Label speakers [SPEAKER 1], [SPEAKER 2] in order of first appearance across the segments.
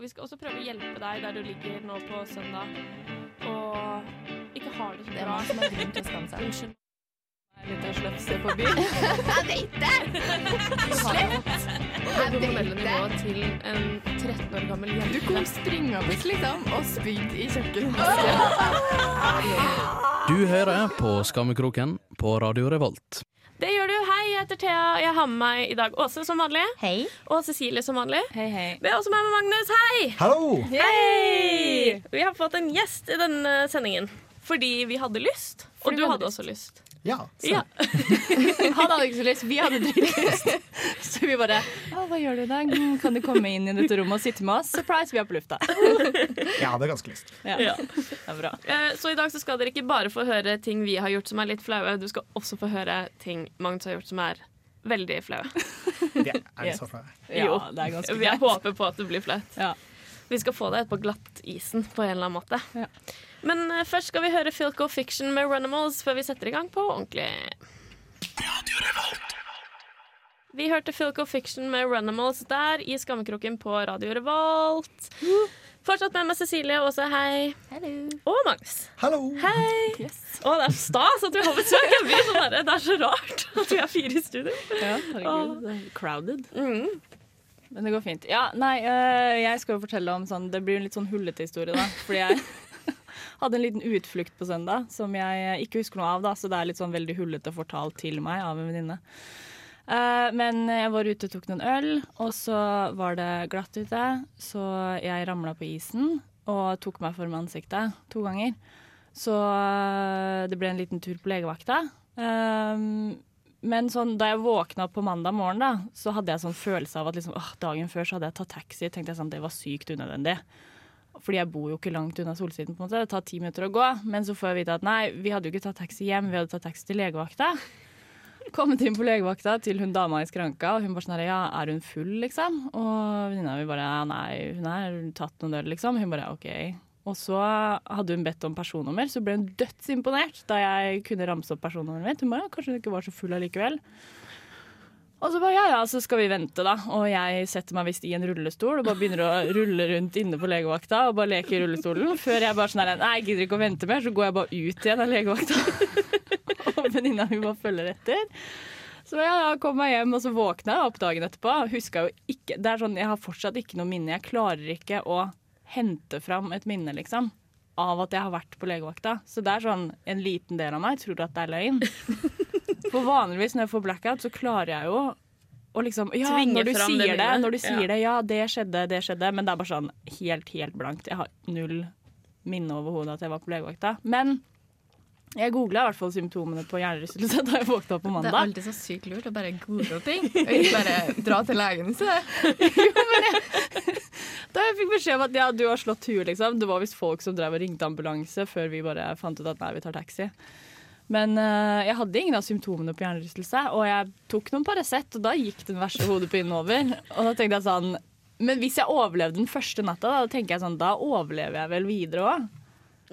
[SPEAKER 1] Vi skal også prøve å hjelpe deg der du ligger nå på søndag og ikke har det så
[SPEAKER 2] Det er
[SPEAKER 1] bra.
[SPEAKER 2] mange som har grunn til å skamme seg.
[SPEAKER 1] Unnskyld.
[SPEAKER 3] Litt av slefse på byen.
[SPEAKER 2] Jeg vet det! Slett!
[SPEAKER 1] Det hormonelle nivået til en 13 år gammel
[SPEAKER 2] Du
[SPEAKER 1] jente.
[SPEAKER 2] kom springende liksom og spydde i kjøkkenvasken.
[SPEAKER 4] Du hører på Skammekroken på Radio Revolt.
[SPEAKER 1] Det gjør du. Jeg heter Thea. og Jeg har med meg i dag Åse som vanlig.
[SPEAKER 2] Hei.
[SPEAKER 1] Og Cecilie som vanlig.
[SPEAKER 3] Hei, hei.
[SPEAKER 1] Vi er også med med Magnus. Hei!
[SPEAKER 5] Hallo!
[SPEAKER 1] Hei! Vi har fått en gjest i denne sendingen fordi vi hadde lyst. Og
[SPEAKER 2] Fordi
[SPEAKER 1] du
[SPEAKER 2] hadde
[SPEAKER 1] hadde også lyst.
[SPEAKER 5] Ja,
[SPEAKER 1] Ja.
[SPEAKER 3] Han hadde ikke så lyst, vi hadde dritlyst. Så vi bare ja, Hva gjør du i dag? Mm, Kan du komme inn i dette rommet og sitte med oss? Surprise, vi er på lufta.
[SPEAKER 5] jeg hadde ganske lyst.
[SPEAKER 3] Ja,
[SPEAKER 1] Ja.
[SPEAKER 3] Det er bra.
[SPEAKER 1] Eh, Så i dag så skal dere ikke bare få høre ting vi har gjort som er litt flaue. Du skal også få høre ting Magnus har gjort som er veldig flaue.
[SPEAKER 5] Det er så flaue.
[SPEAKER 3] Ja,
[SPEAKER 1] Jo.
[SPEAKER 3] det er ganske
[SPEAKER 1] Jeg
[SPEAKER 3] greit.
[SPEAKER 1] håper på at det blir flaut.
[SPEAKER 3] Ja.
[SPEAKER 1] Vi skal få deg ut på glattisen på en eller annen måte.
[SPEAKER 3] Ja.
[SPEAKER 1] Men eh, først skal vi høre Filco Fiction med Runimals før vi setter i gang på ordentlig. Vi hørte Filco Fiction med Runimals der i Skammekroken på Radio Revolt. Fortsatt med meg Cecilie og også hei. Og Magnus.
[SPEAKER 5] Hallo!
[SPEAKER 1] Hei! Å, det er stas at vi har besøk. Jeg blir sånn der, Det er så rart at vi er fire i studio.
[SPEAKER 3] Ja, herregud. det er Crowded.
[SPEAKER 1] Mm.
[SPEAKER 3] Men det går fint. Ja, nei, øh, jeg skal jo fortelle om sånn Det blir en litt sånn hullete historie, da. Fordi jeg hadde en liten utflukt på søndag som jeg ikke husker noe av, da, så det er litt sånn veldig hullete fortalt til meg av en venninne. Eh, men jeg var ute og tok noen øl, og så var det glatt ute, så jeg ramla på isen og tok meg for med ansiktet to ganger. Så øh, det ble en liten tur på legevakta. Men sånn, da jeg våkna på mandag morgen, da, så hadde jeg sånn følelse av at liksom, åh, dagen før så hadde jeg tatt taxi. tenkte jeg sånn, Det var sykt unødvendig. Fordi jeg bor jo ikke langt unna Solsiden. på en måte, Det tar ti minutter å gå. Men så får jeg vite at nei, vi hadde jo ikke tatt taxi hjem, vi hadde tatt taxi til legevakta. Kommet inn på legevakta til hun dama i skranka, og hun bare sånn her, ja, er hun full, liksom? Og venninna mi bare ja, nei, hun er tatt noen øl, liksom. Hun bare OK. Og så hadde hun bedt om personnummer, så ble hun dødsimponert da jeg kunne ramse opp personnummeret mitt. Hun bare ja, kanskje hun ikke var så full allikevel. Og så bare ja, ja, så skal vi vente, da. Og jeg setter meg visst i en rullestol og bare begynner å rulle rundt inne på legevakta og bare leke i rullestolen. Før jeg bare sånn her, nei, jeg gidder ikke å vente mer, så går jeg bare ut igjen av legevakta. og venninna mi bare følger etter. Så ja, ja, kom meg hjem, og så våkna jeg opp dagen etterpå. Huska jo ikke Det er sånn, Jeg har fortsatt ikke noe minne. Jeg klarer ikke å hente fram et minne, liksom. Av at jeg har vært på legevakta. Så det er sånn en liten del av meg tror at det er løgn. For vanligvis når jeg får blackout, så klarer jeg jo å liksom Ja, når du sier det, når du sier
[SPEAKER 1] Ja.
[SPEAKER 3] det, ja, det skjedde, det skjedde. Men det er bare sånn helt, helt blankt. Jeg har null minne over hodet at jeg var på legevakta. Men jeg googla i hvert fall symptomene på hjernerystelse da jeg våkna på mandag.
[SPEAKER 2] Det er alltid så sykt lurt å bare google ting. Og ikke bare dra til legen. Så.
[SPEAKER 3] Da jeg fikk beskjed om at ja, du har slått huet, liksom. Det var visst folk som drev og ringte ambulanse før vi bare fant ut at nei, vi tar taxi. Men eh, jeg hadde ingen av symptomene på hjernerystelse, og jeg tok noen Paracet, og da gikk den verste hodepinen over. Og da tenkte jeg sånn Men hvis jeg overlevde den første natta, da, da tenker jeg sånn, da overlever jeg vel videre òg.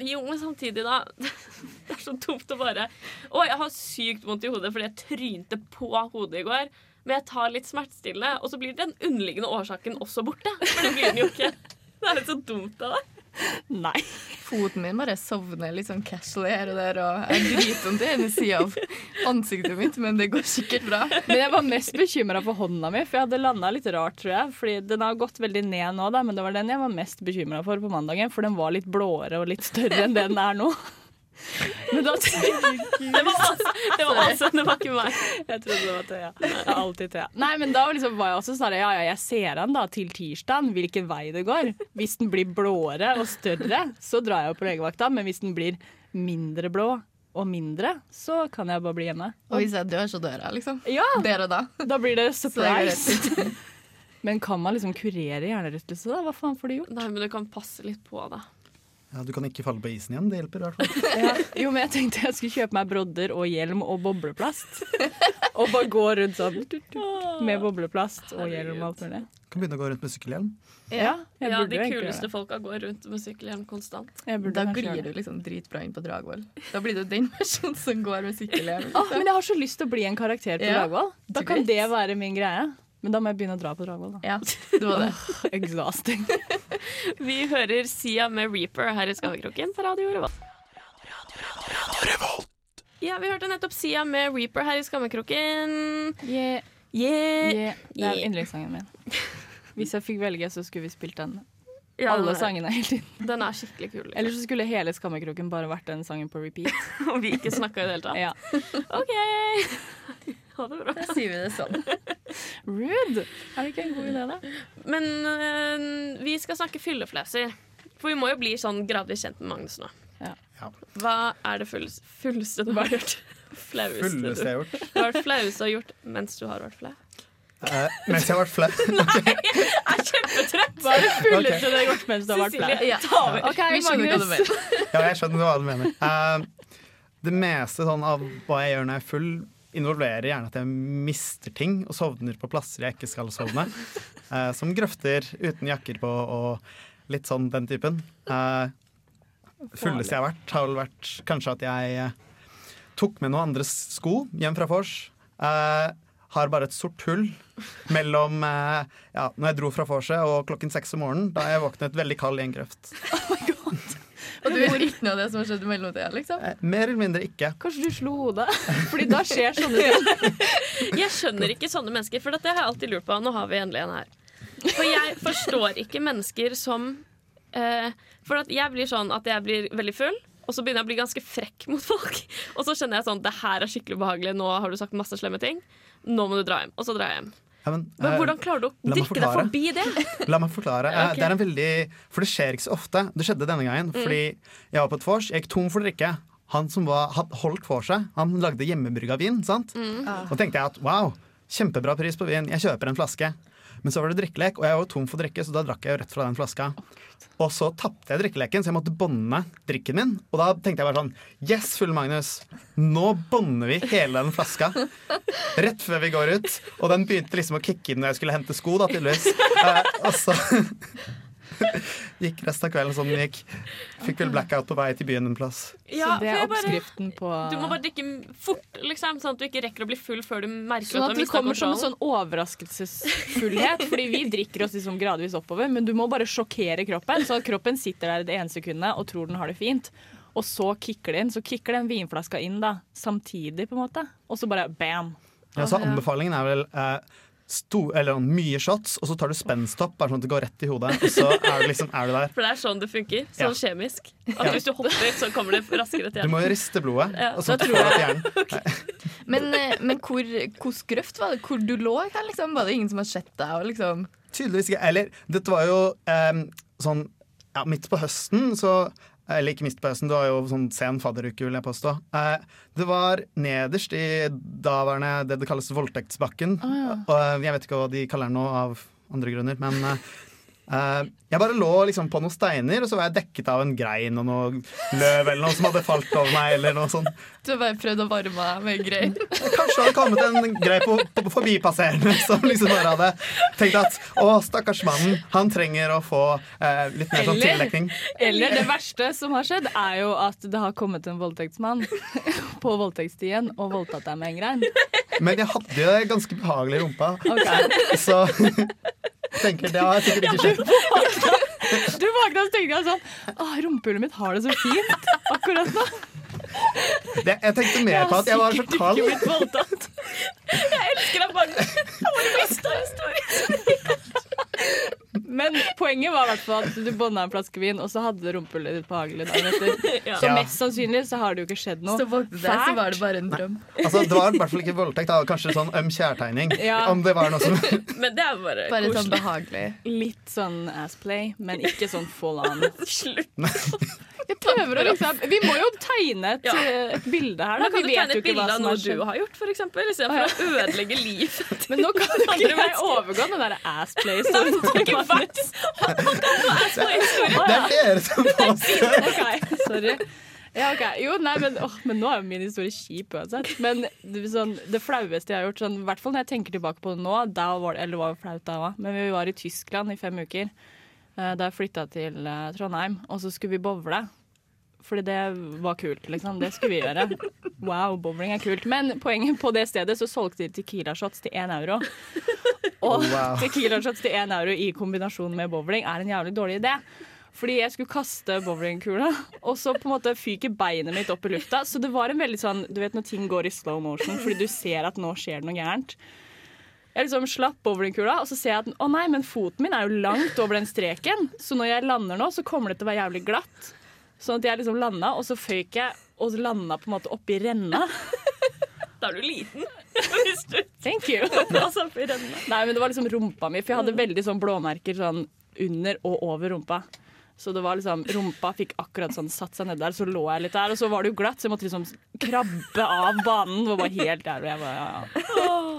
[SPEAKER 1] Jo, men samtidig, da. Det er så dumt å bare Å, jeg har sykt vondt i hodet fordi jeg trynte på hodet i går. Men jeg tar litt smertestillende, og så blir den underliggende årsaken også borte. For det blir den jo ikke. Det er litt så dumt av deg.
[SPEAKER 3] Nei.
[SPEAKER 2] Foten min bare sovner litt sånn casually her og der. Og jeg driter om til ene sida av ansiktet mitt, men det går sikkert bra.
[SPEAKER 3] Men jeg var mest bekymra for hånda mi, for jeg hadde landa litt rart, tror jeg. Fordi den har gått veldig ned nå, da, men det var den jeg var mest bekymra for på mandagen. For den var litt blåere og litt større enn det den er nå. Men da
[SPEAKER 1] Det var altså, det var, altså, det var ikke meg.
[SPEAKER 3] Jeg trodde det var Thea. Det er alltid Thea. Nei, men da liksom var jeg også sånn ja, ja, jeg ser den da til tirsdag, hvilken vei det går. Hvis den blir blåere og større, så drar jeg jo på legevakta. Men hvis den blir mindre blå og mindre, så kan jeg bare bli hjemme.
[SPEAKER 2] Og hvis jeg dør, så dør jeg, liksom.
[SPEAKER 3] Ja,
[SPEAKER 2] Der og da.
[SPEAKER 3] da blir det surprise. Men kan man liksom kurere hjernerystelse, da? Hva faen får du gjort?
[SPEAKER 1] Nei, men du kan passe litt på, da.
[SPEAKER 5] Ja, du kan ikke falle på isen igjen. Det hjelper i hvert fall.
[SPEAKER 3] Ja. Jo, men jeg tenkte jeg skulle kjøpe meg brodder og hjelm og bobleplast. Og bare gå rundt sånn med bobleplast og hjelm og alt mulig.
[SPEAKER 5] Kan begynne å gå rundt med sykkelhjelm.
[SPEAKER 3] Ja, jeg
[SPEAKER 1] Ja,
[SPEAKER 3] burde
[SPEAKER 1] De kuleste folka går rundt med sykkelhjelm konstant.
[SPEAKER 3] Jeg burde
[SPEAKER 2] Da glir du liksom dritbra inn på Dragvoll. Da blir du den personen som går med sykkelhjelm.
[SPEAKER 3] Åh, men jeg har så lyst til å bli en karakter på
[SPEAKER 2] Ja,
[SPEAKER 3] Dragvoll. Da kan det være min greie. Men da må jeg begynne å dra på Dragvoll, da.
[SPEAKER 2] Ja, det var det.
[SPEAKER 3] Exhausting.
[SPEAKER 1] Vi hører Sia med Reaper her i Skammekroken på Radio Revolt. Ja, vi hørte nettopp Sia med Reaper her i Skammekroken.
[SPEAKER 3] Yeah,
[SPEAKER 1] Yeah.
[SPEAKER 3] yeah. Det er yndlingssangen min. Hvis jeg fikk velge, så skulle vi spilt den.
[SPEAKER 1] Ja,
[SPEAKER 3] Alle sangene hele tiden.
[SPEAKER 1] Den er skikkelig kul. Liksom.
[SPEAKER 3] Eller så skulle hele Skammekroken bare vært den sangen på repeat.
[SPEAKER 1] Og vi ikke snakka i det hele tatt.
[SPEAKER 3] Ja.
[SPEAKER 1] OK! Ha det bra.
[SPEAKER 2] Da sier vi det sånn.
[SPEAKER 3] Rude! Er det ikke en god idé, da?
[SPEAKER 1] Men øh, vi skal snakke fyllefleser. For vi må jo bli sånn gradvis kjent med Magnus nå.
[SPEAKER 3] Ja.
[SPEAKER 5] Ja.
[SPEAKER 1] Hva er det fulleste, fulleste du har gjort? Flaueste
[SPEAKER 5] Fulleste
[SPEAKER 1] du
[SPEAKER 5] jeg har gjort.
[SPEAKER 1] Hva er det flaueste du har gjort mens du har vært flau?
[SPEAKER 5] Eh, mens jeg har vært flau.
[SPEAKER 1] Jeg er kjempetrøtt!
[SPEAKER 3] Hva er det fulleste
[SPEAKER 5] okay.
[SPEAKER 3] du har gjort mens du har vært flau?
[SPEAKER 2] Ja.
[SPEAKER 1] over.
[SPEAKER 2] Vi skjønner hva du mener.
[SPEAKER 5] Ja, jeg skjønner hva du mener. Uh, det meste sånn av hva jeg gjør når jeg er full, involverer gjerne at jeg mister ting og sovner på plasser jeg ikke skal sovne. Eh, som grøfter uten jakker på og litt sånn den typen. Eh, fulleste jeg har vært, har vel vært kanskje at jeg eh, tok med noen andres sko hjem fra vors. Eh, har bare et sort hull mellom eh, ja, når jeg dro fra vorset og klokken seks om morgenen, da jeg våknet veldig kald i en grøft.
[SPEAKER 2] Og du vet ikke noe av det som har skjedd i mellomtida, liksom?
[SPEAKER 5] Eh, mer eller mindre ikke.
[SPEAKER 3] Kanskje du slo hodet? Fordi da skjer sånne ting.
[SPEAKER 1] Jeg skjønner ikke sånne mennesker, for dette har jeg alltid lurt på. Nå har vi endelig en her. For jeg forstår ikke mennesker som eh, For at jeg blir sånn at jeg blir veldig full, og så begynner jeg å bli ganske frekk mot folk. Og så skjønner jeg sånn det her er skikkelig ubehagelig, nå har du sagt masse slemme ting. Nå må du dra hjem. Og så drar jeg hjem.
[SPEAKER 5] Ja, men,
[SPEAKER 1] Men
[SPEAKER 5] eh,
[SPEAKER 1] hvordan klarer du å drikke deg forbi det?
[SPEAKER 5] La meg forklare. okay.
[SPEAKER 1] Ok.
[SPEAKER 5] Det er en veldig, for det skjer ikke så ofte. Det skjedde denne gangen. Fordi jeg var på et vors, jeg gikk tom for drikke. Han som var, had holdt for seg, han lagde hjemmebrygga vin. sant? Og tenkte jeg at wow, kjempebra pris på vin, jeg kjøper en flaske. Men så var det drikkelek, og jeg var tom for drikke, så da drakk jeg jo rett fra den flaska. Og så tapte jeg drikkeleken, så jeg måtte bånde drikken min. Og da tenkte jeg bare sånn Yes, Fulle Magnus, nå bånder vi hele den flaska. Rett før vi går ut. Og den begynte liksom å kicke inn når jeg skulle hente sko, da, tydeligvis. Eh, og så gikk resten av kvelden som den gikk. Fikk vel blackout på vei til byen en plass.
[SPEAKER 1] Ja,
[SPEAKER 3] Så det er oppskriften på
[SPEAKER 1] du må bare drikke fort, liksom, sånn at du ikke rekker å bli full før du merker
[SPEAKER 3] Sånn
[SPEAKER 1] at
[SPEAKER 3] at
[SPEAKER 1] du
[SPEAKER 3] det kommer som en sånn overraskelsesfullhet. Fordi vi drikker oss liksom gradvis oppover, men du må bare sjokkere kroppen. Så at kroppen sitter der det ene sekundet og tror den har det fint. Og så kicker det inn. Så kicker den vinflaska inn da, samtidig, på en måte. Og så bare bam.
[SPEAKER 5] Ja, så Anbefalingen er vel eh, sto, eller, sånn mye shots, og så tar du spenstopp, bare sånn at det går rett i hodet. Og så er du liksom er du der.
[SPEAKER 1] For det er sånn det funker. Sånn
[SPEAKER 5] Ja.
[SPEAKER 1] kjemisk. At
[SPEAKER 5] Ja.
[SPEAKER 1] hvis du hopper, så kommer det raskere til
[SPEAKER 5] hjernen.
[SPEAKER 1] Du
[SPEAKER 5] må riste blodet,
[SPEAKER 1] Ja,
[SPEAKER 5] og så får
[SPEAKER 3] tror
[SPEAKER 5] du at hjernen.
[SPEAKER 2] Men, eh, men hvor, hvor grøft var det? Hvor du lå? Liksom? Var det ingen som har sett deg? Og liksom
[SPEAKER 5] Tydeligvis ikke. Eller dette var jo um, sånn ja, midt på høsten, så eller ikke midt på høsten, det var jo sånn sen fadderuke, vil jeg påstå. Eh, det var nederst i daværende det det kalles voldtektsbakken. Og eh, jeg vet ikke hva de kaller den nå av andre grunner, men eh, jeg bare lå liksom på noen steiner, og så var jeg dekket av en grein og noe løv eller noe som hadde falt over meg. eller noe sånt.
[SPEAKER 2] Du har bare prøvd å varme deg med grein?
[SPEAKER 5] Kanskje det hadde kommet en grei på, på, forbipasserende som liksom bare hadde tenkt at å, stakkars mannen, han trenger å få eh, litt mer sånn tildekning.
[SPEAKER 3] Eller det verste som har skjedd, er jo at det har kommet en voldtektsmann på voldtektsstien og voldtatt deg med en grein.
[SPEAKER 5] Men jeg hadde jo det ganske behagelig i rumpa,
[SPEAKER 3] okay.
[SPEAKER 5] så tenker det har sikkert ikke skjedd.
[SPEAKER 3] Du våkna og tenkte jeg sånn Å, rumpehullet mitt har det så fint akkurat nå.
[SPEAKER 5] Det, jeg tenkte mer på at jeg var så kald.
[SPEAKER 3] Voldtatt.
[SPEAKER 1] elsker deg, Magnus. Han var mista historien.
[SPEAKER 3] Men poenget var i hvert fall at du bånda en flaske vin, og så hadde du rumpehullet ditt behagelig dagen etter.
[SPEAKER 1] Ja.
[SPEAKER 3] Så mest sannsynlig så har det jo ikke skjedd noe.
[SPEAKER 2] Så våknet jeg, så var det bare en drøm.
[SPEAKER 5] Altså, det var i hvert fall ikke voldtekt, da. var kanskje sånn øm kjærtegning.
[SPEAKER 3] Ja.
[SPEAKER 5] Om det var noe som
[SPEAKER 1] Men det er bare,
[SPEAKER 2] Bare sånn
[SPEAKER 1] koselig.
[SPEAKER 2] behagelig.
[SPEAKER 3] Litt sånn assplay, men ikke sånn full on.
[SPEAKER 1] Slutt.
[SPEAKER 3] Jeg prøver å liksom Vi må jo tegne et,
[SPEAKER 1] Ja.
[SPEAKER 3] et bilde her, da. Vi vet
[SPEAKER 1] tegne
[SPEAKER 3] jo
[SPEAKER 1] et
[SPEAKER 3] ikke
[SPEAKER 1] bilde
[SPEAKER 3] hva
[SPEAKER 1] av
[SPEAKER 3] som
[SPEAKER 1] noe
[SPEAKER 3] har
[SPEAKER 1] du har gjort, for eksempel, istedenfor å ødelegge livet.
[SPEAKER 3] Men nå kan du
[SPEAKER 1] mennesker.
[SPEAKER 3] overgå den der assplay-historien.
[SPEAKER 5] Det er dere som påstår
[SPEAKER 3] Ok, sorry. Ja, ok. Jo, nei, men, åh, men nå er jo min historie kjip uansett. Men det, sånn, det flaueste jeg har gjort, sånn, i hvert fall når jeg tenker tilbake på det nå da var det, Eller det var jo flaut da òg, men vi var i Tyskland i fem uker. Eh, Da jeg flytta til eh, Trondheim, og så skulle vi bowle. Fordi det var kult, liksom. Det skulle vi gjøre. Wow, bowling er kult. Men poenget på det stedet så solgte de Tequila-shots til én euro. Og
[SPEAKER 5] Wow.
[SPEAKER 3] Tequila shots til én euro i kombinasjon med bowling er en jævlig dårlig idé. Fordi jeg skulle kaste bowlingkula, og så på en måte fyker beinet mitt opp i lufta. Så det var en veldig sånn Du vet når ting går i slow motion fordi du ser at nå skjer det noe gærent. Jeg liksom slapp bowlingkula, og så ser jeg at å nei, men foten min er jo langt over den streken. Så når jeg lander nå, så kommer det til å være jævlig glatt. Sånn at jeg liksom landa, og så føyk jeg og landa på en måte oppi renna.
[SPEAKER 1] Da er du liten.
[SPEAKER 3] Thank you. Nei, men det var liksom rumpa mi, for jeg hadde veldig sånn blåmerker sånn under og over rumpa. Så det var liksom, rumpa fikk akkurat sånn satt seg ned der, så lå jeg litt der. Og så var det jo glatt, så jeg måtte liksom krabbe av banen. Det var helt jævlig. Jeg bare, ja, ja.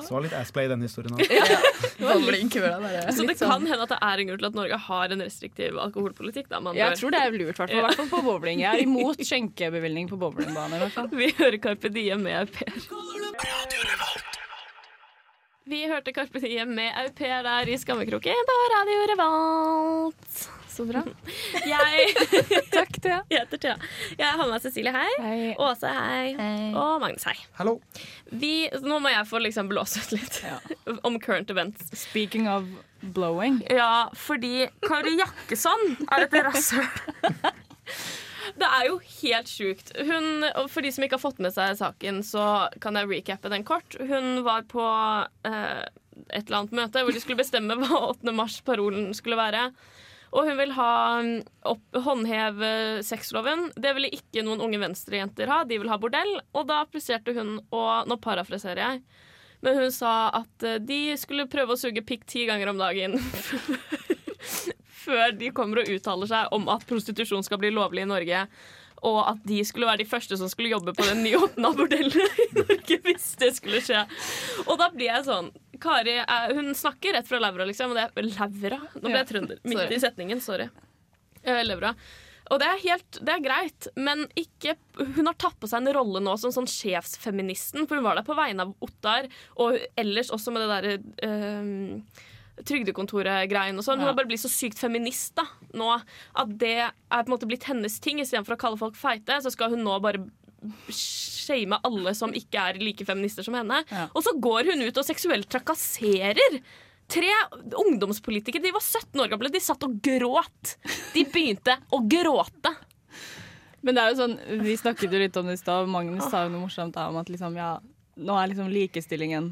[SPEAKER 5] Så var det litt assplay i den historien òg.
[SPEAKER 2] Ja. der.
[SPEAKER 1] Så det kan hende at det er en grunn til at Norge har en restriktiv alkoholpolitikk. Da, man
[SPEAKER 3] Jeg
[SPEAKER 1] bør-
[SPEAKER 3] tror det er lurt, i hvert fall. I hvert fall på bowling. Jeg er imot skjenkebevilgning på bowlingbane. i.
[SPEAKER 1] Vi hører Carpe Diem med au pair. Vi hørte Carpe Diem med au pair der i skammekroken på Radio Revolt.
[SPEAKER 3] Så bra.
[SPEAKER 1] Jeg
[SPEAKER 3] Takk, Thea.
[SPEAKER 1] heter Thea. Jeg har med meg Cecilie, hei.
[SPEAKER 3] Hei.
[SPEAKER 1] Åse, hei.
[SPEAKER 2] Hei.
[SPEAKER 1] Og Magnus, hei.
[SPEAKER 5] Hallo.
[SPEAKER 1] Vi, nå må jeg få liksom blåse ut litt
[SPEAKER 3] Ja.
[SPEAKER 1] om current events.
[SPEAKER 3] Speaking of blowing.
[SPEAKER 1] Ja, fordi Kari Jakkesson er et rasshøl. Det er jo helt sjukt. Hun, for de som ikke har fått med seg saken, så kan jeg recappe den kort. Hun var på eh, et eller annet møte hvor de skulle bestemme hva 8. mars-parolen skulle være. Og hun vil ha mm, opp, håndheve sexloven. Det ville ikke noen unge venstrejenter ha. De vil ha bordell. Og da presterte hun og Nå parafraserer jeg. Men hun sa at eh, de skulle prøve å suge pikk ti ganger om dagen før de kommer og uttaler seg om at prostitusjon skal bli lovlig i Norge. Og at de skulle være de første som skulle jobbe på den nyåpna bordellet i Norge hvis det skulle skje. Og da blir jeg sånn Kari er, hun snakker rett fra levra, liksom. Og det er levra? Nå ble jeg trønder midt i setningen. Sorry. Levra. Og det er helt, det er greit, men ikke Hun har tatt på seg en rolle nå som sånn sjefsfeministen, for hun var der på vegne av Ottar, og ellers også med det derre øh, Trygdekontoret-greien og sånn. Hun har bare blitt så sykt feminist da, nå at det er på en måte blitt hennes ting. Istedenfor å kalle folk feite, så skal hun nå bare shame alle som ikke er like feminister som henne.
[SPEAKER 3] Ja.
[SPEAKER 1] Og så går hun ut og seksuelt trakasserer. Tre ungdomspolitikere de var 17 år gamle. De satt og gråt. De begynte å gråte.
[SPEAKER 3] Men det er jo sånn, vi snakket jo litt om det i stad, Magnus sa jo noe morsomt om at liksom, ja, nå er liksom likestillingen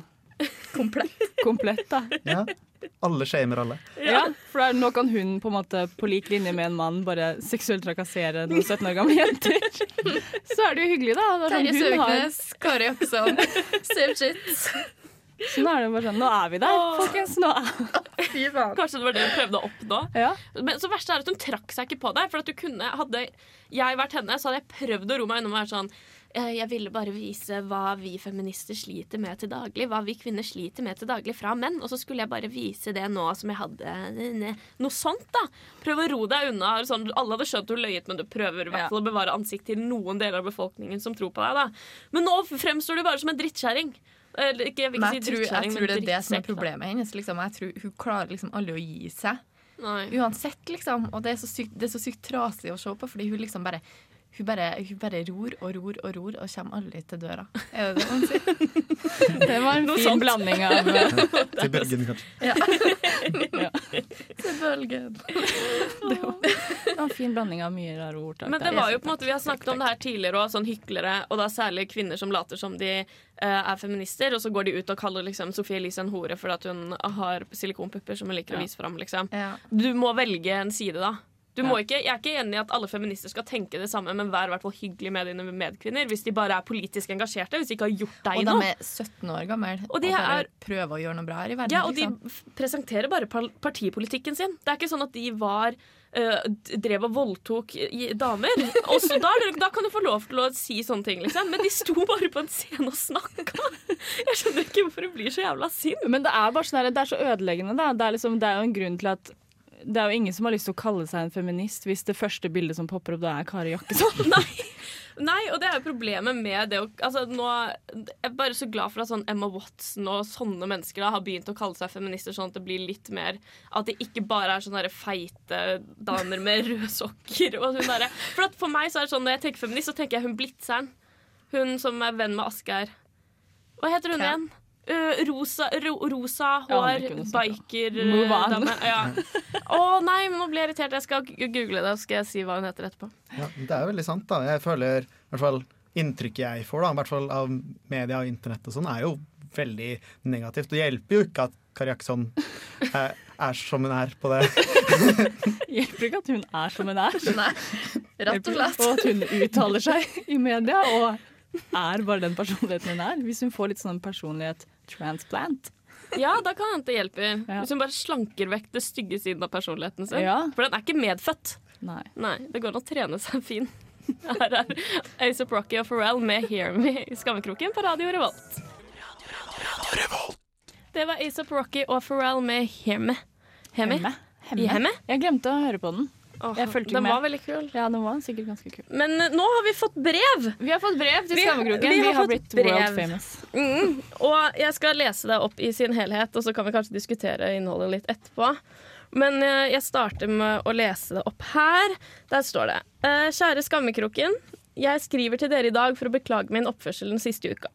[SPEAKER 2] Komplett.
[SPEAKER 3] komplett, da.
[SPEAKER 5] Ja. Alle shamer alle.
[SPEAKER 3] Ja, for nå kan hun på en måte på lik linje med en mann bare seksuelt trakassere noen 17 år gamle jenter. Så er det jo hyggelig, da. Er
[SPEAKER 2] Terje
[SPEAKER 3] Søknes,
[SPEAKER 2] Søviknes, Kari Jakkesson, same shit.
[SPEAKER 3] så nå er det bare sånn, nå er vi der, folkens. Nå er.
[SPEAKER 1] Kanskje det var det hun prøvde å oppnå.
[SPEAKER 3] ja.
[SPEAKER 1] Men så verste er at hun trakk seg ikke på deg. For at du kunne, hadde jeg vært henne, så hadde jeg prøvd å roe meg unna og være sånn «Eh, jeg ville bare vise hva vi feminister sliter med til daglig. Hva vi kvinner sliter med til daglig fra menn. Og så skulle jeg bare vise det nå som jeg hadde noe sånt, da. Prøve å ro deg unna. Sånn, alle hadde skjønt du løyet, men du prøver i hvert fall å bevare ansikt til noen deler av befolkningen som tror på deg. da Men nå fremstår du bare som en drittkjerring. Eller ikke, jeg ikke
[SPEAKER 2] jeg
[SPEAKER 1] si
[SPEAKER 2] tror, jeg tror det er det som er problemet hennes. Liksom. Jeg tror Hun klarer liksom aldri å gi seg.
[SPEAKER 1] Nei.
[SPEAKER 2] Uansett, liksom. Og det er så sykt, det er så sykt trasig å se på, fordi hun liksom bare hun bare, hun bare ror og ror og ror og kommer aldri til døra. Er det det man sier?
[SPEAKER 3] Det var en fin
[SPEAKER 1] sånt.
[SPEAKER 3] blanding av
[SPEAKER 5] Til bølgen, kanskje.
[SPEAKER 2] Til bølgen.
[SPEAKER 3] Det var en fin blanding av mye rare ordtak.
[SPEAKER 1] Men det var jo på en måte, Vi har snakket om det her tidligere òg, sånn hyklere, og da særlig kvinner som later som de uh, er feminister, og så går de ut og kaller liksom Sophie Elise en hore fordi at hun har silikonpupper som hun liker å vise fram. Liksom.
[SPEAKER 2] Ja.
[SPEAKER 1] Du må velge en side, da. Du må
[SPEAKER 3] Ja.
[SPEAKER 1] ikke, jeg er ikke enig i at alle feminister skal tenke det samme, men vær i hvert fall hyggelig med dine medkvinner hvis de bare er politisk engasjerte. Hvis de ikke har gjort deg noe.
[SPEAKER 2] Og de er 17 år gamle
[SPEAKER 1] Og de
[SPEAKER 2] bare
[SPEAKER 1] er-
[SPEAKER 2] prøver å gjøre noe bra her i verden.
[SPEAKER 1] Ja, og de
[SPEAKER 2] liksom.
[SPEAKER 1] f- presenterer bare partipolitikken sin. Det er ikke sånn at de var eh, d- drev og voldtok i- damer. Også da, da kan du få lov til å si sånne ting, liksom. Men de sto bare på en scene og snakka. Jeg skjønner ikke hvorfor det blir så jævla sint.
[SPEAKER 3] Men det er bare sånn her, det er så ødeleggende. Da. Det, er liksom, det er jo en grunn til at det er jo ingen som har lyst til å kalle seg en feminist hvis det første bildet som popper opp, da er Kari Jakkesson.
[SPEAKER 1] Nei. Nei, og det er jo problemet med det å altså, nå, Jeg er bare så glad for at sånn Emma Watson og sånne mennesker da, har begynt å kalle seg feminister, sånn at det blir litt mer At det ikke bare er sånne feite damer med røde sokker. Og hun derre- for at for meg så er det sånn når jeg tenker feminist, så tenker jeg hun Blitzeren. Hun som er venn med Asgeir. Hva heter hun
[SPEAKER 2] Hvem?
[SPEAKER 1] igjen? Øh, rosa, ro, rosa hår,
[SPEAKER 3] om.
[SPEAKER 1] biker
[SPEAKER 3] Move.
[SPEAKER 1] Ja. Å nei, men nå ble jeg irritert. Jeg skal google det, så skal jeg si hva hun heter etterpå.
[SPEAKER 5] Ja, det er veldig sant, da. Jeg føler i hvert fall inntrykket jeg får, da, i hvert fall av media og internett og sånn, er jo veldig negativt. Det hjelper jo ikke at Kari Jakkesson er, er som hun er på det.
[SPEAKER 3] Hjelper ikke at hun er som hun er.
[SPEAKER 2] Nei, rett og slett.
[SPEAKER 3] Og at hun uttaler seg i media og er bare den personligheten hun er. Hvis hun får litt sånn personlighet transplant.
[SPEAKER 1] Ja, da kan hende det hjelper.
[SPEAKER 3] Ja.
[SPEAKER 1] Hvis hun bare slanker vekk det stygge siden av personligheten sin.
[SPEAKER 3] Ja.
[SPEAKER 1] For den er ikke medfødt.
[SPEAKER 3] Nei.
[SPEAKER 1] Nei, det går an å trene seg fin. Her er Ace Rocky og Pharrell med Hear Me i skammekroken på Radio Revolt. Det var Ace Rocky og Pharrell med Hear Me. Hemme. Me?
[SPEAKER 3] Hemme.
[SPEAKER 1] Hemme?
[SPEAKER 3] Jeg glemte å høre på den.
[SPEAKER 1] Åh,
[SPEAKER 3] Jeg fulgte
[SPEAKER 1] den
[SPEAKER 3] med.
[SPEAKER 1] var veldig kul.
[SPEAKER 3] Ja, den var sikkert ganske kul.
[SPEAKER 1] Men uh, nå har vi fått brev!
[SPEAKER 3] Vi har fått brev til Skammekroken.
[SPEAKER 1] vi
[SPEAKER 3] Vi,
[SPEAKER 1] har
[SPEAKER 3] har blitt
[SPEAKER 1] brev.
[SPEAKER 3] world famous.
[SPEAKER 1] Mm. Og jeg skal lese det opp i sin helhet, og så kan vi kanskje diskutere innholdet litt etterpå. Men uh, jeg starter med å lese det opp her. Der står det. Uh, Kjære Skammekroken. Jeg skriver til dere i dag for å beklage min oppførsel den siste uka.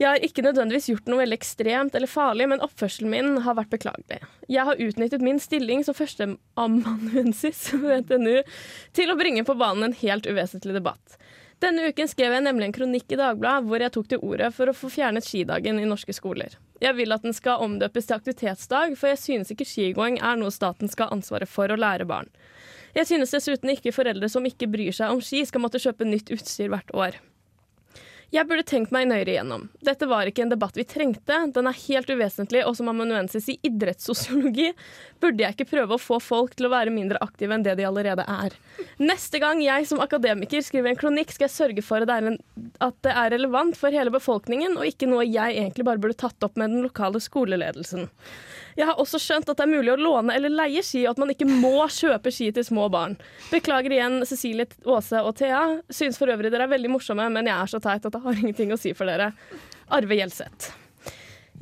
[SPEAKER 1] Jeg har ikke nødvendigvis gjort noe veldig ekstremt eller farlig, men oppførselen min har vært beklagelig. Jeg har utnyttet min stilling som førsteamanuensis ved NTNU til å bringe på banen en helt uvesentlig debatt. Denne uken skrev jeg nemlig en kronikk i Dagbladet hvor jeg tok til orde for å få fjernet skidagen i norske skoler. Jeg vil at den skal omdøpes til aktivitetsdag, for jeg synes ikke skigåing er noe staten skal ha ansvaret for å lære barn. Jeg synes dessuten ikke foreldre som ikke bryr seg om ski, skal måtte kjøpe nytt utstyr hvert år. Jeg burde tenkt meg nøyere igjennom. Dette var ikke en debatt vi trengte. Den er helt uvesentlig, og som amanuensis i idrettssosiologi burde jeg ikke prøve å få folk til å være mindre aktive enn det de allerede er. Neste gang jeg som akademiker skriver en kronikk, skal jeg sørge for at det er, relevant for hele befolkningen, og ikke noe jeg egentlig bare burde tatt opp med den lokale skoleledelsen. Jeg har også skjønt at det er mulig å låne eller leie ski, og at man ikke må kjøpe ski til små barn. Beklager igjen Cecilie, Åse og Thea. Syns for øvrig dere er veldig morsomme, men jeg er så teit at det har ingenting å si for dere. Arve Gjelseth.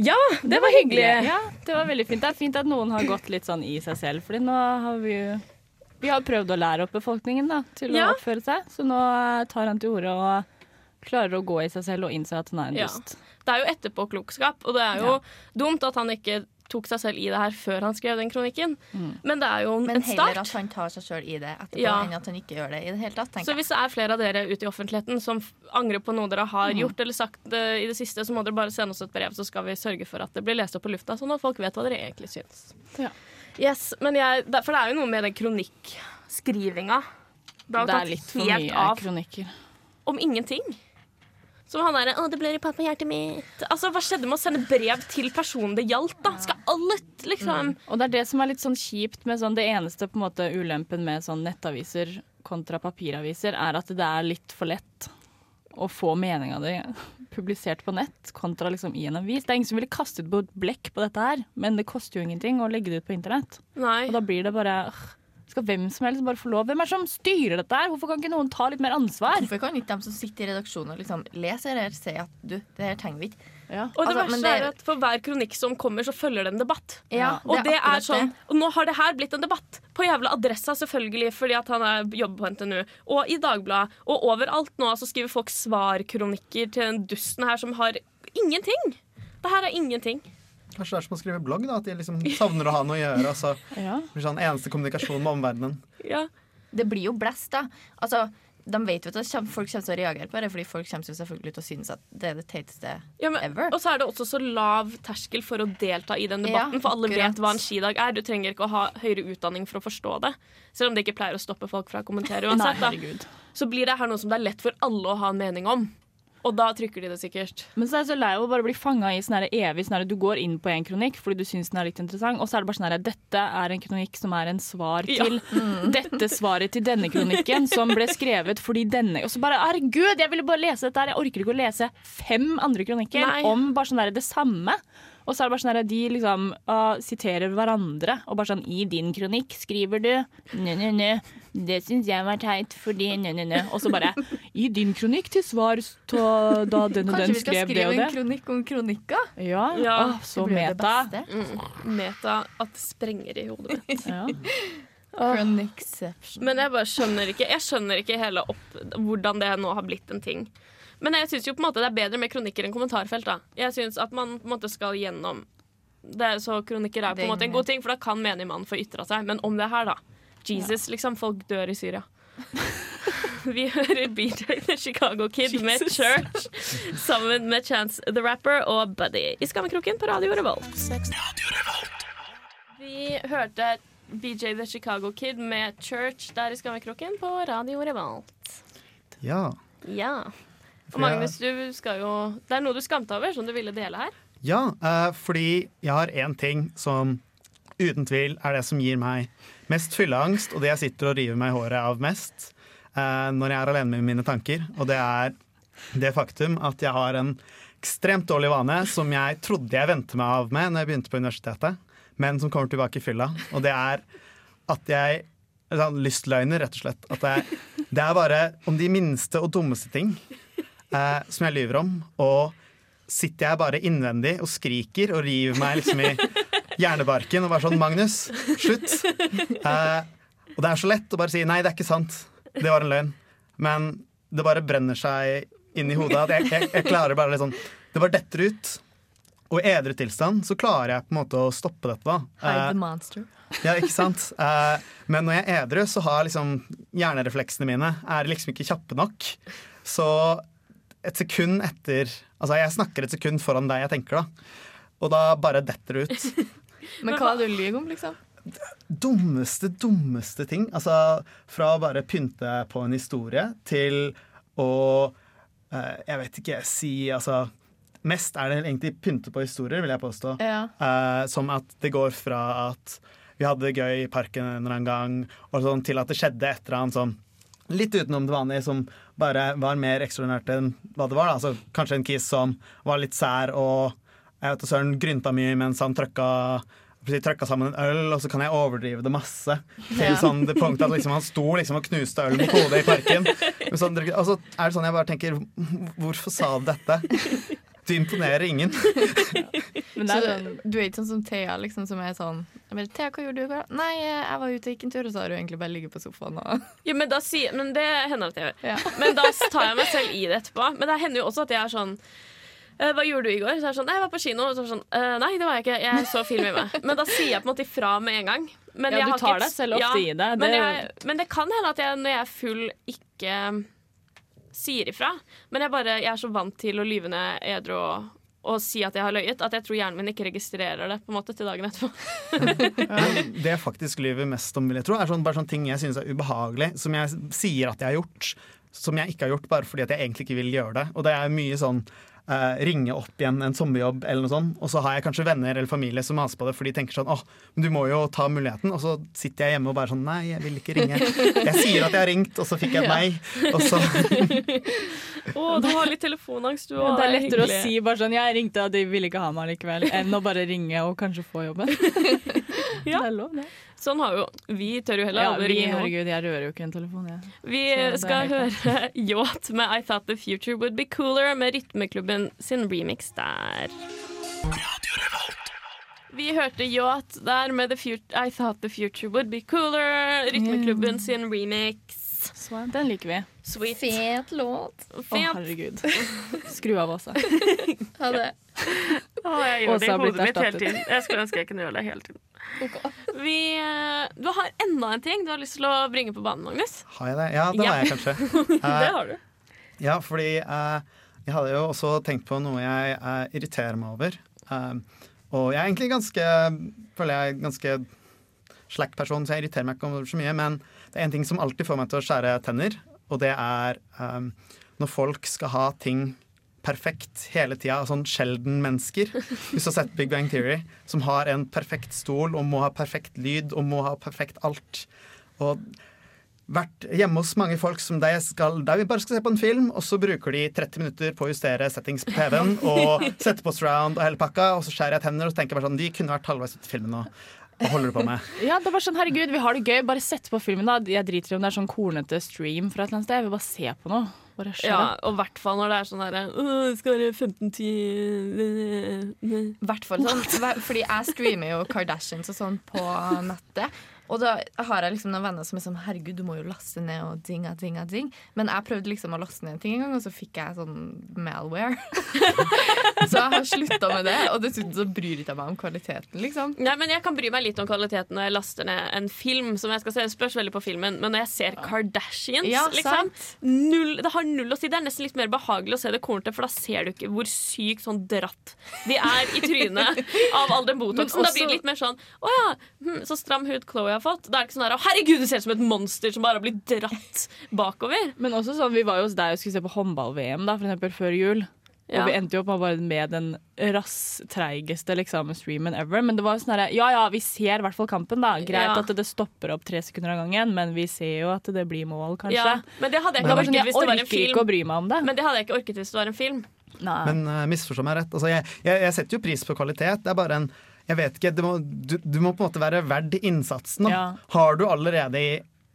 [SPEAKER 1] Ja, det, var hyggelig.
[SPEAKER 3] Ja, det var veldig fint. Det er fint at noen har gått litt sånn i seg selv, Fordi nå har vi jo Vi har prøvd å lære opp befolkningen da, til
[SPEAKER 1] Ja.
[SPEAKER 3] å oppføre seg, så nå eh, tar han til orde og klarer å gå i seg selv og innse at han er en
[SPEAKER 1] Ja. Det er jo etterpåklokskap, og det er jo dumt at han ikke tok seg selv i det her før han skrev den kronikken. Men det er jo en,
[SPEAKER 2] Men
[SPEAKER 1] en
[SPEAKER 2] heller
[SPEAKER 1] start.
[SPEAKER 2] at han tar seg selv i det etterpå,
[SPEAKER 1] Ja.
[SPEAKER 2] enn at han ikke gjør det i det hele tatt.
[SPEAKER 1] Så
[SPEAKER 2] tenker jeg.
[SPEAKER 1] hvis det er flere av dere ute i offentligheten som angrer på noe dere har gjort eller sagt eh, i det siste, så må dere bare sende oss et brev, så skal vi sørge for at det blir lest opp på lufta, sånn at folk vet hva dere egentlig syns.
[SPEAKER 3] Ja.
[SPEAKER 1] Yes, men jeg, for det er jo noe med den kronikkskrivinga. Det
[SPEAKER 3] Det er litt for mye
[SPEAKER 1] av
[SPEAKER 3] kronikker.
[SPEAKER 1] om ingenting. Som han derre 'Å, det blør i pappahjertet mitt'. Altså, Hva skjedde med å sende brev til personen det gjaldt, da? Skal alle liksom?
[SPEAKER 3] Og det er det som er litt sånn kjipt med sånn Det eneste på en måte ulempen med sånn nettaviser kontra papiraviser, er at det er litt for lett å få meninga di publisert på nett kontra liksom i en avis. Det er ingen som ville kastet på et blekk på dette her, men det koster jo ingenting å legge det ut på internett.
[SPEAKER 1] Nei.
[SPEAKER 3] Og da blir det bare øh, Skal hvem som helst bare få lov? Hvem er det som styrer dette her? Hvorfor kan ikke noen ta litt mer ansvar?
[SPEAKER 2] Hvorfor kan ikke de som sitter i redaksjonen og liksom leser her, si at du, det her trenger vi ikke?
[SPEAKER 3] Ja.
[SPEAKER 1] Og det
[SPEAKER 2] Altså,
[SPEAKER 1] verste
[SPEAKER 2] det-
[SPEAKER 1] er at for hver kronikk som kommer, så følger det en debatt.
[SPEAKER 2] Ja,
[SPEAKER 1] Og det er,
[SPEAKER 2] akkurat
[SPEAKER 1] sånn, og nå har det her blitt en debatt. På jævla Adressa, selvfølgelig, fordi at han er, jobber på NTNU. Og i Dagbladet. Og overalt nå så skriver folk svarkronikker til den dusten her som har ingenting. Det her er ingenting.
[SPEAKER 5] Kanskje det er som å skrive blogg, da, at de liksom savner å ha noe å gjøre. Altså,
[SPEAKER 3] Ja.
[SPEAKER 5] blir sånn eneste kommunikasjon med omverdenen.
[SPEAKER 1] Ja.
[SPEAKER 2] Det blir jo blest, da. Altså, de vet jo at folk kommer til å reagere på det, fordi folk kommer selvfølgelig til å synes at det er det teiteste
[SPEAKER 1] Ja,
[SPEAKER 2] ever.
[SPEAKER 1] og så er det også så lav terskel for å delta i den
[SPEAKER 2] Ja,
[SPEAKER 1] debatten, for alle
[SPEAKER 2] akkurat.
[SPEAKER 1] vet hva en skidag er. Du trenger ikke å ha høyere utdanning for å forstå det. Selv om det ikke pleier å stoppe folk fra å kommentere
[SPEAKER 3] Nei,
[SPEAKER 1] uansett. da.
[SPEAKER 3] herregud.
[SPEAKER 1] Så blir det her noe som det er lett for alle å ha en mening om. Og da trykker de det sikkert.
[SPEAKER 3] Men så er jeg så lei av å bare bli fanga i sånn evig sånn Du går inn på en kronikk fordi du syns den er litt interessant, og så er det bare sånn her Dette er en kronikk som er en svar
[SPEAKER 1] Ja.
[SPEAKER 3] til dette svaret til denne kronikken, som ble skrevet fordi denne Og så bare Herregud, jeg ville bare lese dette her! Jeg orker ikke å lese fem andre kronikker
[SPEAKER 1] Nei.
[SPEAKER 3] om bare sånn der det samme. Og så er det bare sånn at de liksom uh, siterer hverandre. Og bare sånn I din kronikk skriver du Nø, nø, nø. Det syns jeg var teit fordi nø, nø, nø. Og så bare I din kronikk til svar ta- da den og
[SPEAKER 2] Kanskje
[SPEAKER 3] den
[SPEAKER 2] vi skal
[SPEAKER 3] skrev det
[SPEAKER 2] skrive en kronikk om kronikker?
[SPEAKER 3] Ja,
[SPEAKER 1] Ja,
[SPEAKER 3] Åh, så
[SPEAKER 2] det det
[SPEAKER 3] meta.
[SPEAKER 1] Mm. Meta at det sprenger i hodet mitt.
[SPEAKER 3] Ja.
[SPEAKER 1] Men jeg bare skjønner ikke Jeg skjønner ikke hele opp, hvordan det nå har blitt en ting. Men jeg syns jo på en måte det er bedre med kronikker enn kommentarfelt. da Jeg syns at man på en måte skal gjennom det, Så kronikker er på en måte en god ting, for da kan menigmannen mann få ytra seg. Men om det her, da. Jesus, liksom. Folk dør i Syria. Vi hører BJ The Chicago Kid med Church sammen med Chance the Rapper og Buddy i Skammekroken på Radio Revolt. Vi hørte BJ The Chicago Kid med Church der i Skammekroken på Radio Revolt.
[SPEAKER 5] Ja.
[SPEAKER 1] Ja. Og Magnus, du skal jo Det er noe du skamte over, som du ville dele her.
[SPEAKER 5] Ja, eh, fordi jeg har én ting som uten tvil er det som gir meg mest fylleangst, og det jeg sitter og river meg i håret av mest eh, når jeg er alene med mine tanker. Og det er det faktum at jeg har en ekstremt dårlig vane som jeg trodde jeg vente meg av med når jeg begynte på universitetet, men som kommer tilbake i fylla. Og det er at jeg sånn, Lystløgner, rett og slett. At det, det er bare om de minste og dummeste ting eh, som jeg lyver om. Og sitter jeg bare innvendig og skriker og river meg liksom i hjernebarken og bare sånn Magnus, slutt. Eh, og det er så lett å bare si nei, det er ikke sant. Det var en løgn. Men det bare brenner seg inn i hodet. At jeg, jeg, jeg klarer bare litt sånn Det bare detter ut. Og i edru tilstand så klarer jeg på en måte å stoppe dette. da
[SPEAKER 2] Hide
[SPEAKER 5] Eh,
[SPEAKER 2] the monster.
[SPEAKER 5] ja, ikke sant? Eh, men når jeg er edru, så har liksom hjernerefleksene mine er liksom ikke kjappe nok. Så et sekund etter Altså, jeg snakker et sekund foran deg jeg tenker, da. Og da bare detter det ut.
[SPEAKER 2] Men hva er det du lyver om, liksom?
[SPEAKER 5] Dummeste, dummeste ting. Altså fra å bare pynte på en historie til å eh, Jeg vet ikke, si altså Mest er det egentlig pynte på historier, vil jeg påstå.
[SPEAKER 2] Ja.
[SPEAKER 5] Eh, som at det går fra at vi hadde det gøy i parken en eller annen gang, og sånn, til at det skjedde et eller annet sånn litt utenom det vanlige, som bare var mer ekstraordinært enn hva det var. Da. Altså, kanskje en kiss som var litt sær og jeg vet, Søren grynta mye mens han trøkka trøkka sammen en øl, og så kan jeg overdrive det masse. Til sånn det punktet at liksom, han sto liksom og knuste øl mot hodet i parken. Sånn, og så er det sånn jeg bare tenker Hvorfor sa du dette? Du imponerer ingen.
[SPEAKER 3] Men
[SPEAKER 2] Så
[SPEAKER 3] er
[SPEAKER 2] du,
[SPEAKER 3] sånn,
[SPEAKER 2] er ikke sånn som Thea, liksom, som er sånn bare, Thea, hva gjorde du? Nei, jeg var ute og gikk en tur, og så har du egentlig bare ligget på sofaen og
[SPEAKER 1] Ja, men, da sier, men det hender at jeg gjør.
[SPEAKER 2] Ja.
[SPEAKER 1] Men da tar jeg meg selv i det etterpå. Men det hender jo også at jeg er sånn «Eh, hva gjorde du i går? Så er det sånn, «Nei, jeg var på kino. Og så er det sånn, «Eh, nei, det var jeg ikke. Jeg så film i meg.' Men da sier jeg på en måte ifra med en gang. Men
[SPEAKER 3] Ja,
[SPEAKER 1] jeg
[SPEAKER 3] du
[SPEAKER 1] har
[SPEAKER 3] tar
[SPEAKER 1] ikke-
[SPEAKER 3] deg selv ofte i det.
[SPEAKER 1] Men,
[SPEAKER 3] Det-
[SPEAKER 1] jeg, men det kan hende at jeg når jeg er full, ikke sier ifra. Men jeg, bare, jeg er så vant til å lyve ned edru og, og si at jeg har løyet, at jeg tror hjernen min ikke registrerer det på en måte til dagen etterpå.
[SPEAKER 5] Det jeg faktisk lyver mest om, vil jeg tro, er sånn, bare sånne ting jeg synes er ubehagelig, som jeg sier at jeg har gjort, som jeg ikke har gjort bare fordi at jeg egentlig ikke vil gjøre det. Og det er mye sånn eh, ringe opp igjen en sommerjobb eller noe sånt, og så har jeg kanskje venner eller familie som maser på det, for de tenker sånn åh, men du må jo ta muligheten, og så sitter jeg hjemme og bare sånn nei, jeg vil ikke ringe. Jeg sier at jeg har ringt, og så fikk jeg et nei, og så
[SPEAKER 1] Å, du har litt telefonangst, du
[SPEAKER 3] det er lettere å si bare sånn 'jeg ringte, og de ville ikke ha meg likevel', enn å bare ringe og kanskje få jobben.
[SPEAKER 1] Ja.
[SPEAKER 3] Det er lov, det.
[SPEAKER 1] Sånn har jo Vi tør jo heller
[SPEAKER 3] Ja,
[SPEAKER 1] aldri
[SPEAKER 3] vi, herregud, jeg rører jo ikke en telefon, jeg.
[SPEAKER 1] Vi
[SPEAKER 3] Så
[SPEAKER 1] skal
[SPEAKER 3] helt
[SPEAKER 1] høre Yacht med I Thought The Future Would Be Cooler med Rytmeklubben sin remix der. Vi hørte Yacht der med I Thought The Future Would Be Cooler. Rytmeklubben sin remix.
[SPEAKER 3] Så den liker vi.
[SPEAKER 1] Sweet.
[SPEAKER 2] Fet låt.
[SPEAKER 3] Å, herregud. Skru av Åsa.
[SPEAKER 2] Ha det.
[SPEAKER 1] Å, jeg gjør
[SPEAKER 3] Åsa
[SPEAKER 1] det i hodet mitt hele tiden. Jeg skulle ønske jeg kunne gjøre det hele tiden. Vi, eh, du har enda en ting du har lyst til å bringe på banen, Magnus.
[SPEAKER 5] har jeg det? Ja, det
[SPEAKER 1] Ja.
[SPEAKER 5] har jeg kanskje.
[SPEAKER 1] Det
[SPEAKER 5] Eh,
[SPEAKER 1] har du.
[SPEAKER 5] Ja, fordi eh, jeg hadde jo også tenkt på noe jeg eh, irriterer meg over. Eh, og jeg er egentlig ganske føler jeg er ganske slack person, så jeg irriterer meg ikke over så mye. Men det er en ting som alltid får meg til å skjære tenner, og det er um, når folk skal ha ting perfekt hele tida. Sånn sjelden-mennesker. Hvis du har sett Big Bang Theory, som har en perfekt stol og må ha perfekt lyd og må ha perfekt alt. Og vært hjemme hos mange folk som de skal, der vi bare skal se på en film, og så bruker de 30 minutter på å justere settings på TV-en og sette på surround og hele pakka, og så skjærer jeg tenner og så tenker jeg bare sånn De kunne vært halvveis ute i filmen nå. Hva holder du på med?
[SPEAKER 3] Ja, det var sånn, herregud, vi har det gøy. Bare sett på filmen, da. Jeg driter i om det er sånn kornete stream fra et eller annet sted. Jeg vil bare se på noe. Bare.
[SPEAKER 1] Ja, og i hvert fall når det er sånn herre Det Skal være 15-10
[SPEAKER 2] hvert fall sånn. Fordi jeg streamer jo Kardashians og sånn på nettet. Og da har jeg liksom noen venner som er sånn Herregud, du må jo laste ned og ting og ding og ding. Men jeg prøvde liksom å laste ned en ting en gang, og så fikk jeg sånn malware. så jeg har slutta med det, og dessuten så bryr ikke jeg meg om kvaliteten, liksom.
[SPEAKER 1] Nei, men Jeg kan bry meg litt om kvaliteten når jeg laster ned en film. som jeg skal se, Det spørs veldig på filmen Men når jeg ser Kardashians,
[SPEAKER 2] Ja,
[SPEAKER 1] liksom, null, det har null å si. Det er nesten litt mer behagelig å se det kornete, for da ser du ikke hvor sykt sånn dratt de er i trynet av all den botoxen.
[SPEAKER 3] Også,
[SPEAKER 1] Da blir det litt mer sånn Å ja, hm, så stram hud Chloé har fått. Da er det ikke sånn her herregud, du ser ut som et monster som bare har blitt dratt bakover.
[SPEAKER 3] Men også sånn, vi var jo hos deg og skulle se på håndball-VM da, for eksempel før jul. Og vi endte jo opp med den rasstreigeste liksom, streamen ever. Men det var jo sånn herre Ja ja, vi ser i hvert fall kampen, da. Greit
[SPEAKER 1] Ja.
[SPEAKER 3] at det stopper opp tre sekunder av gangen, men vi ser jo at det blir mål, kanskje.
[SPEAKER 1] Ja, men det hadde jeg ikke
[SPEAKER 3] sånn,
[SPEAKER 1] orket hvis det var en
[SPEAKER 3] film. ikke å bry meg om det.
[SPEAKER 1] Men det hadde jeg ikke orket hvis det var en film.
[SPEAKER 3] Nei.
[SPEAKER 5] Men uh, misforstå meg rett. Altså, jeg, jeg, jeg setter jo pris på kvalitet. Det er bare en Jeg vet ikke, det må, du, du må på en måte være verd innsatsen. Da.
[SPEAKER 3] Ja.
[SPEAKER 5] Har du allerede i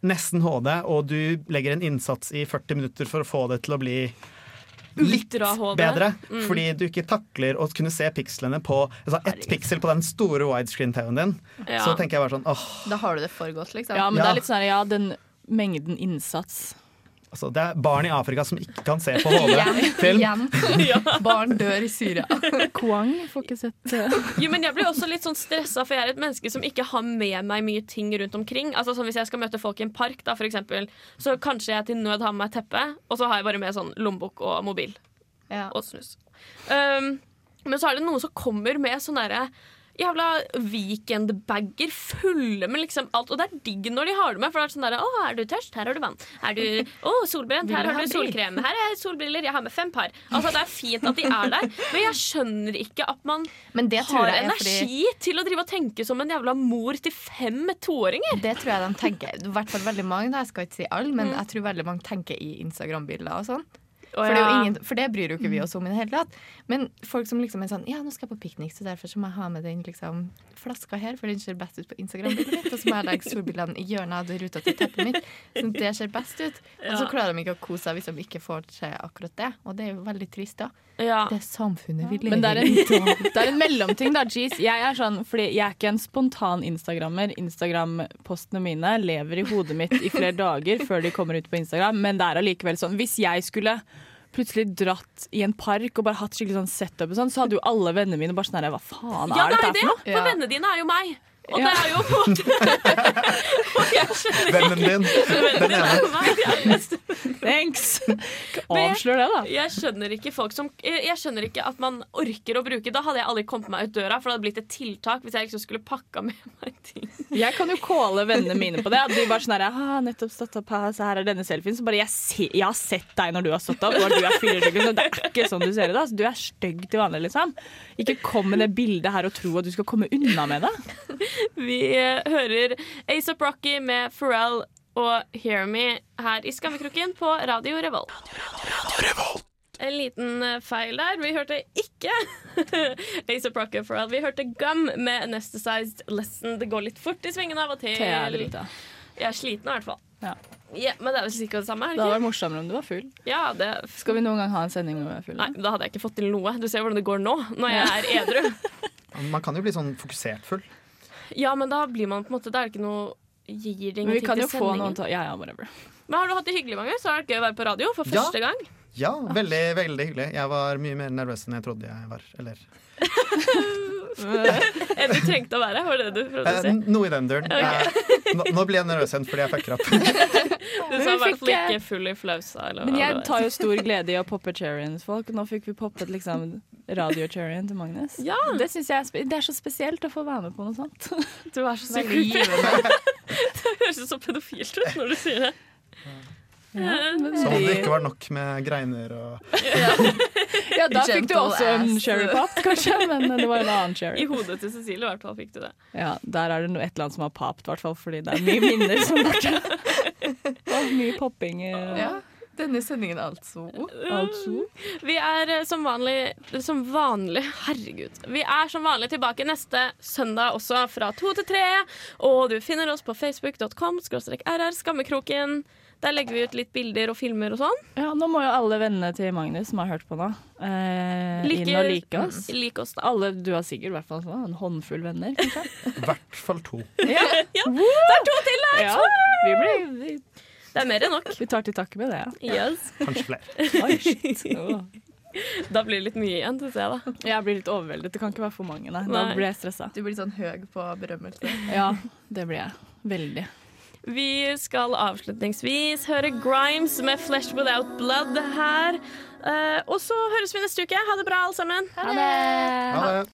[SPEAKER 5] nesten HD, og du legger en innsats i 40 minutter for å få det til å bli litt bedre,
[SPEAKER 1] Mm.
[SPEAKER 5] fordi du ikke takler å kunne se pikslene på altså ett piksel på den store widescreen-TV-en din,
[SPEAKER 1] Ja.
[SPEAKER 5] så tenker jeg bare sånn åh,
[SPEAKER 2] Da har du det for godt, liksom.
[SPEAKER 3] ja, men
[SPEAKER 5] Ja.
[SPEAKER 3] det er litt sånn ja, den mengden innsats.
[SPEAKER 5] Altså, Det er barn i Afrika som ikke kan se på HD-film.
[SPEAKER 2] Igjen. Barn dør i Syria.
[SPEAKER 3] Kwang får ikke sett uh,
[SPEAKER 1] Jo, men jeg blir også litt sånn stressa, for jeg er et menneske som ikke har med meg mye ting rundt omkring. Altså sånn Hvis jeg skal møte folk i en park, da, for eksempel, så kanskje jeg til nød har med meg teppe, og så har jeg bare med sånn lommebok og mobil
[SPEAKER 2] Ja.
[SPEAKER 1] og snus. Um, men så er det noen som kommer med sånne derre jævla weekendbager fulle med liksom alt. Og det er digg når de har det med, for det er sånn derre Å, er du tørst? Her har du vann. Er du Å, solbrent? Her har du solkrem. Her er solbriller. Jeg har med fem par. Altså, det er fint at de er der, men jeg skjønner ikke at man har
[SPEAKER 2] er fordi
[SPEAKER 1] energi til å drive og tenke som en jævla mor til fem toåringer.
[SPEAKER 2] Det tror jeg de tenker. I hvert fall veldig mange. Da. Jeg skal ikke si alle, men jeg tror veldig mange tenker i Instagram-bilder og sånn. For, det ingen, for det bryr jo ikke vi oss om i det hele tatt. Men folk som liksom er sånn Ja, nå skal jeg på piknik, så derfor så må jeg ha med den liksom, flaska her, for den ser best ut på Instagram-bildet mitt. Og så må jeg legge solbrillene i hjørnet av ruta til teppet mitt, sånn at det ser best ut. Og så klarer de ikke å kose seg hvis de ikke får se akkurat det. Og det er jo veldig trist, da.
[SPEAKER 1] Ja.
[SPEAKER 2] Det samfunnet vi lever
[SPEAKER 3] Men det er, en, det er en mellomting, da, jeez. Jeg er sånn, fordi jeg er ikke en spontan instagrammer. Instagram-postene mine lever i hodet mitt i flere dager før de kommer ut på Instagram. Men det er allikevel sånn Hvis jeg skulle plutselig dratt i en park og bare hatt skikkelig sånn setup, og sånn, så hadde jo alle vennene mine bare sånn her Hva faen
[SPEAKER 1] ja,
[SPEAKER 3] er
[SPEAKER 1] det
[SPEAKER 3] dette
[SPEAKER 1] er det,
[SPEAKER 3] er for noe?
[SPEAKER 1] for vennene dine er jo meg. Og
[SPEAKER 3] Ja.
[SPEAKER 1] det er jo på en måte jeg
[SPEAKER 5] Vennen din. Den
[SPEAKER 1] er
[SPEAKER 5] ene.
[SPEAKER 3] Thanks!
[SPEAKER 1] Jeg-
[SPEAKER 3] Avslør det, da.
[SPEAKER 1] Jeg skjønner ikke folk som jeg jeg skjønner ikke at man orker å bruke Da hadde jeg aldri kommet meg ut døra, for det hadde blitt et tiltak hvis jeg liksom skulle pakka med meg ting.
[SPEAKER 3] Jeg kan jo calle vennene mine på det. At de bare sånn her, har nettopp stått opp her, så her er denne selfien. Så bare jeg, se, jeg har sett deg når du har stått opp, og du er fyllesyk. Så det er ikke sånn du ser ut. Altså. Du er stygg til vanlig, liksom. Ikke kom med det bildet her og tro at du skal komme unna med det.
[SPEAKER 1] Vi eh, hører ASAP Rocky med Pharrell og Hear Me her i Skammekroken på Radio Revolt. En liten eh, feil der. Vi hørte ikke ASAP Rocky og Pharrell. Vi hørte Gum med Anesthetized Lesson. Det går litt fort i svingene av og til. Jeg er sliten i hvert fall.
[SPEAKER 3] Ja.
[SPEAKER 1] Ja, men det er vel sikkert det samme?
[SPEAKER 3] Det hadde vært morsommere om du var full.
[SPEAKER 1] Ja, det
[SPEAKER 3] Skal vi noen gang ha en sending hvor vi er fulle?
[SPEAKER 1] Nei, da hadde jeg ikke fått til noe. Du ser hvordan det går nå, når jeg er edru.
[SPEAKER 5] Man kan jo bli sånn fokusert full.
[SPEAKER 1] Ja, men da blir man på en måte Da er det ikke noe gir det
[SPEAKER 3] Men vi
[SPEAKER 1] ingenting
[SPEAKER 3] kan
[SPEAKER 1] til
[SPEAKER 3] jo få
[SPEAKER 1] sendingen.
[SPEAKER 3] til Ja, ja, whatever.
[SPEAKER 1] Men har du hatt det hyggelig, Magnus? Så har det vært gøy å være på radio for
[SPEAKER 5] Ja.
[SPEAKER 1] første gang.
[SPEAKER 5] Ja, veldig, veldig hyggelig. Jeg var mye mer nervøs enn jeg trodde jeg var. Eller
[SPEAKER 1] Du trengte å være, var det du prøvde å
[SPEAKER 5] eh,
[SPEAKER 1] si?
[SPEAKER 5] noe i den duren. Eh, nå, nå blir jeg nervøs igjen fordi jeg fikk opp.
[SPEAKER 1] Du sa i
[SPEAKER 3] vi
[SPEAKER 1] hvert fall
[SPEAKER 3] eh,
[SPEAKER 1] ikke full i flausa. Eller
[SPEAKER 3] Men
[SPEAKER 1] hva
[SPEAKER 3] jeg
[SPEAKER 1] det var.
[SPEAKER 3] tar jo stor glede i å poppe cherryens folk. Nå fikk vi poppet liksom radio-cherryen til Magnus.
[SPEAKER 1] Ja.
[SPEAKER 3] Det synes jeg er, spe det er så spesielt å få være med på noe sånt.
[SPEAKER 1] Du er så
[SPEAKER 2] Veldig
[SPEAKER 1] syk.
[SPEAKER 2] givende.
[SPEAKER 1] Det høres så pedofilt ut når du sier det.
[SPEAKER 3] Ja,
[SPEAKER 5] Som om det ikke var nok med greiner og
[SPEAKER 3] ja, da fikk du også en cherry pop, kanskje, men det var en annen
[SPEAKER 1] I hodet til Cecilie i hvert fall fikk du det.
[SPEAKER 3] Ja, Der er det noe, et eller annet som har papt, hvert fall, fordi det er mye minner som er borte. Og mye popping.
[SPEAKER 2] Ja. Denne sendingen, altså.
[SPEAKER 3] Altså.
[SPEAKER 1] Vi er eh, som vanlig Som vanlig, herregud. Vi er som vanlig tilbake neste søndag også, fra to til tre. Og du finner oss på facebook.com rr skammekroken. Der legger vi ut litt bilder og filmer og sånn.
[SPEAKER 3] Ja, nå må jo alle vennene til Magnus som har hørt på nå, eh,
[SPEAKER 1] Like-
[SPEAKER 3] inn og like oss.
[SPEAKER 1] Like oss, da.
[SPEAKER 3] Alle, du har sikkert i hvert fall sånn, en håndfull venner, kanskje?
[SPEAKER 5] I hvert fall to.
[SPEAKER 3] Ja. Det er to til her! Ja, vi, blir, vi,
[SPEAKER 1] Det er mer enn nok.
[SPEAKER 3] vi tar til takke med det. Ja.
[SPEAKER 1] Yes.
[SPEAKER 5] Kanskje flere.
[SPEAKER 1] Da blir det litt mye igjen, syns jeg. da
[SPEAKER 3] Jeg blir litt overveldet. Det kan ikke være for mange. Nei. Da blir jeg stressa.
[SPEAKER 2] Du blir sånn høy på berømmelse.
[SPEAKER 3] Ja, det blir jeg. Veldig.
[SPEAKER 1] Vi skal avslutningsvis høre Grimes med 'Flesh Without Blood' her. Eh, og så høres vi neste uke. Ha det bra, alle sammen.
[SPEAKER 3] Ha det!
[SPEAKER 5] Ha det.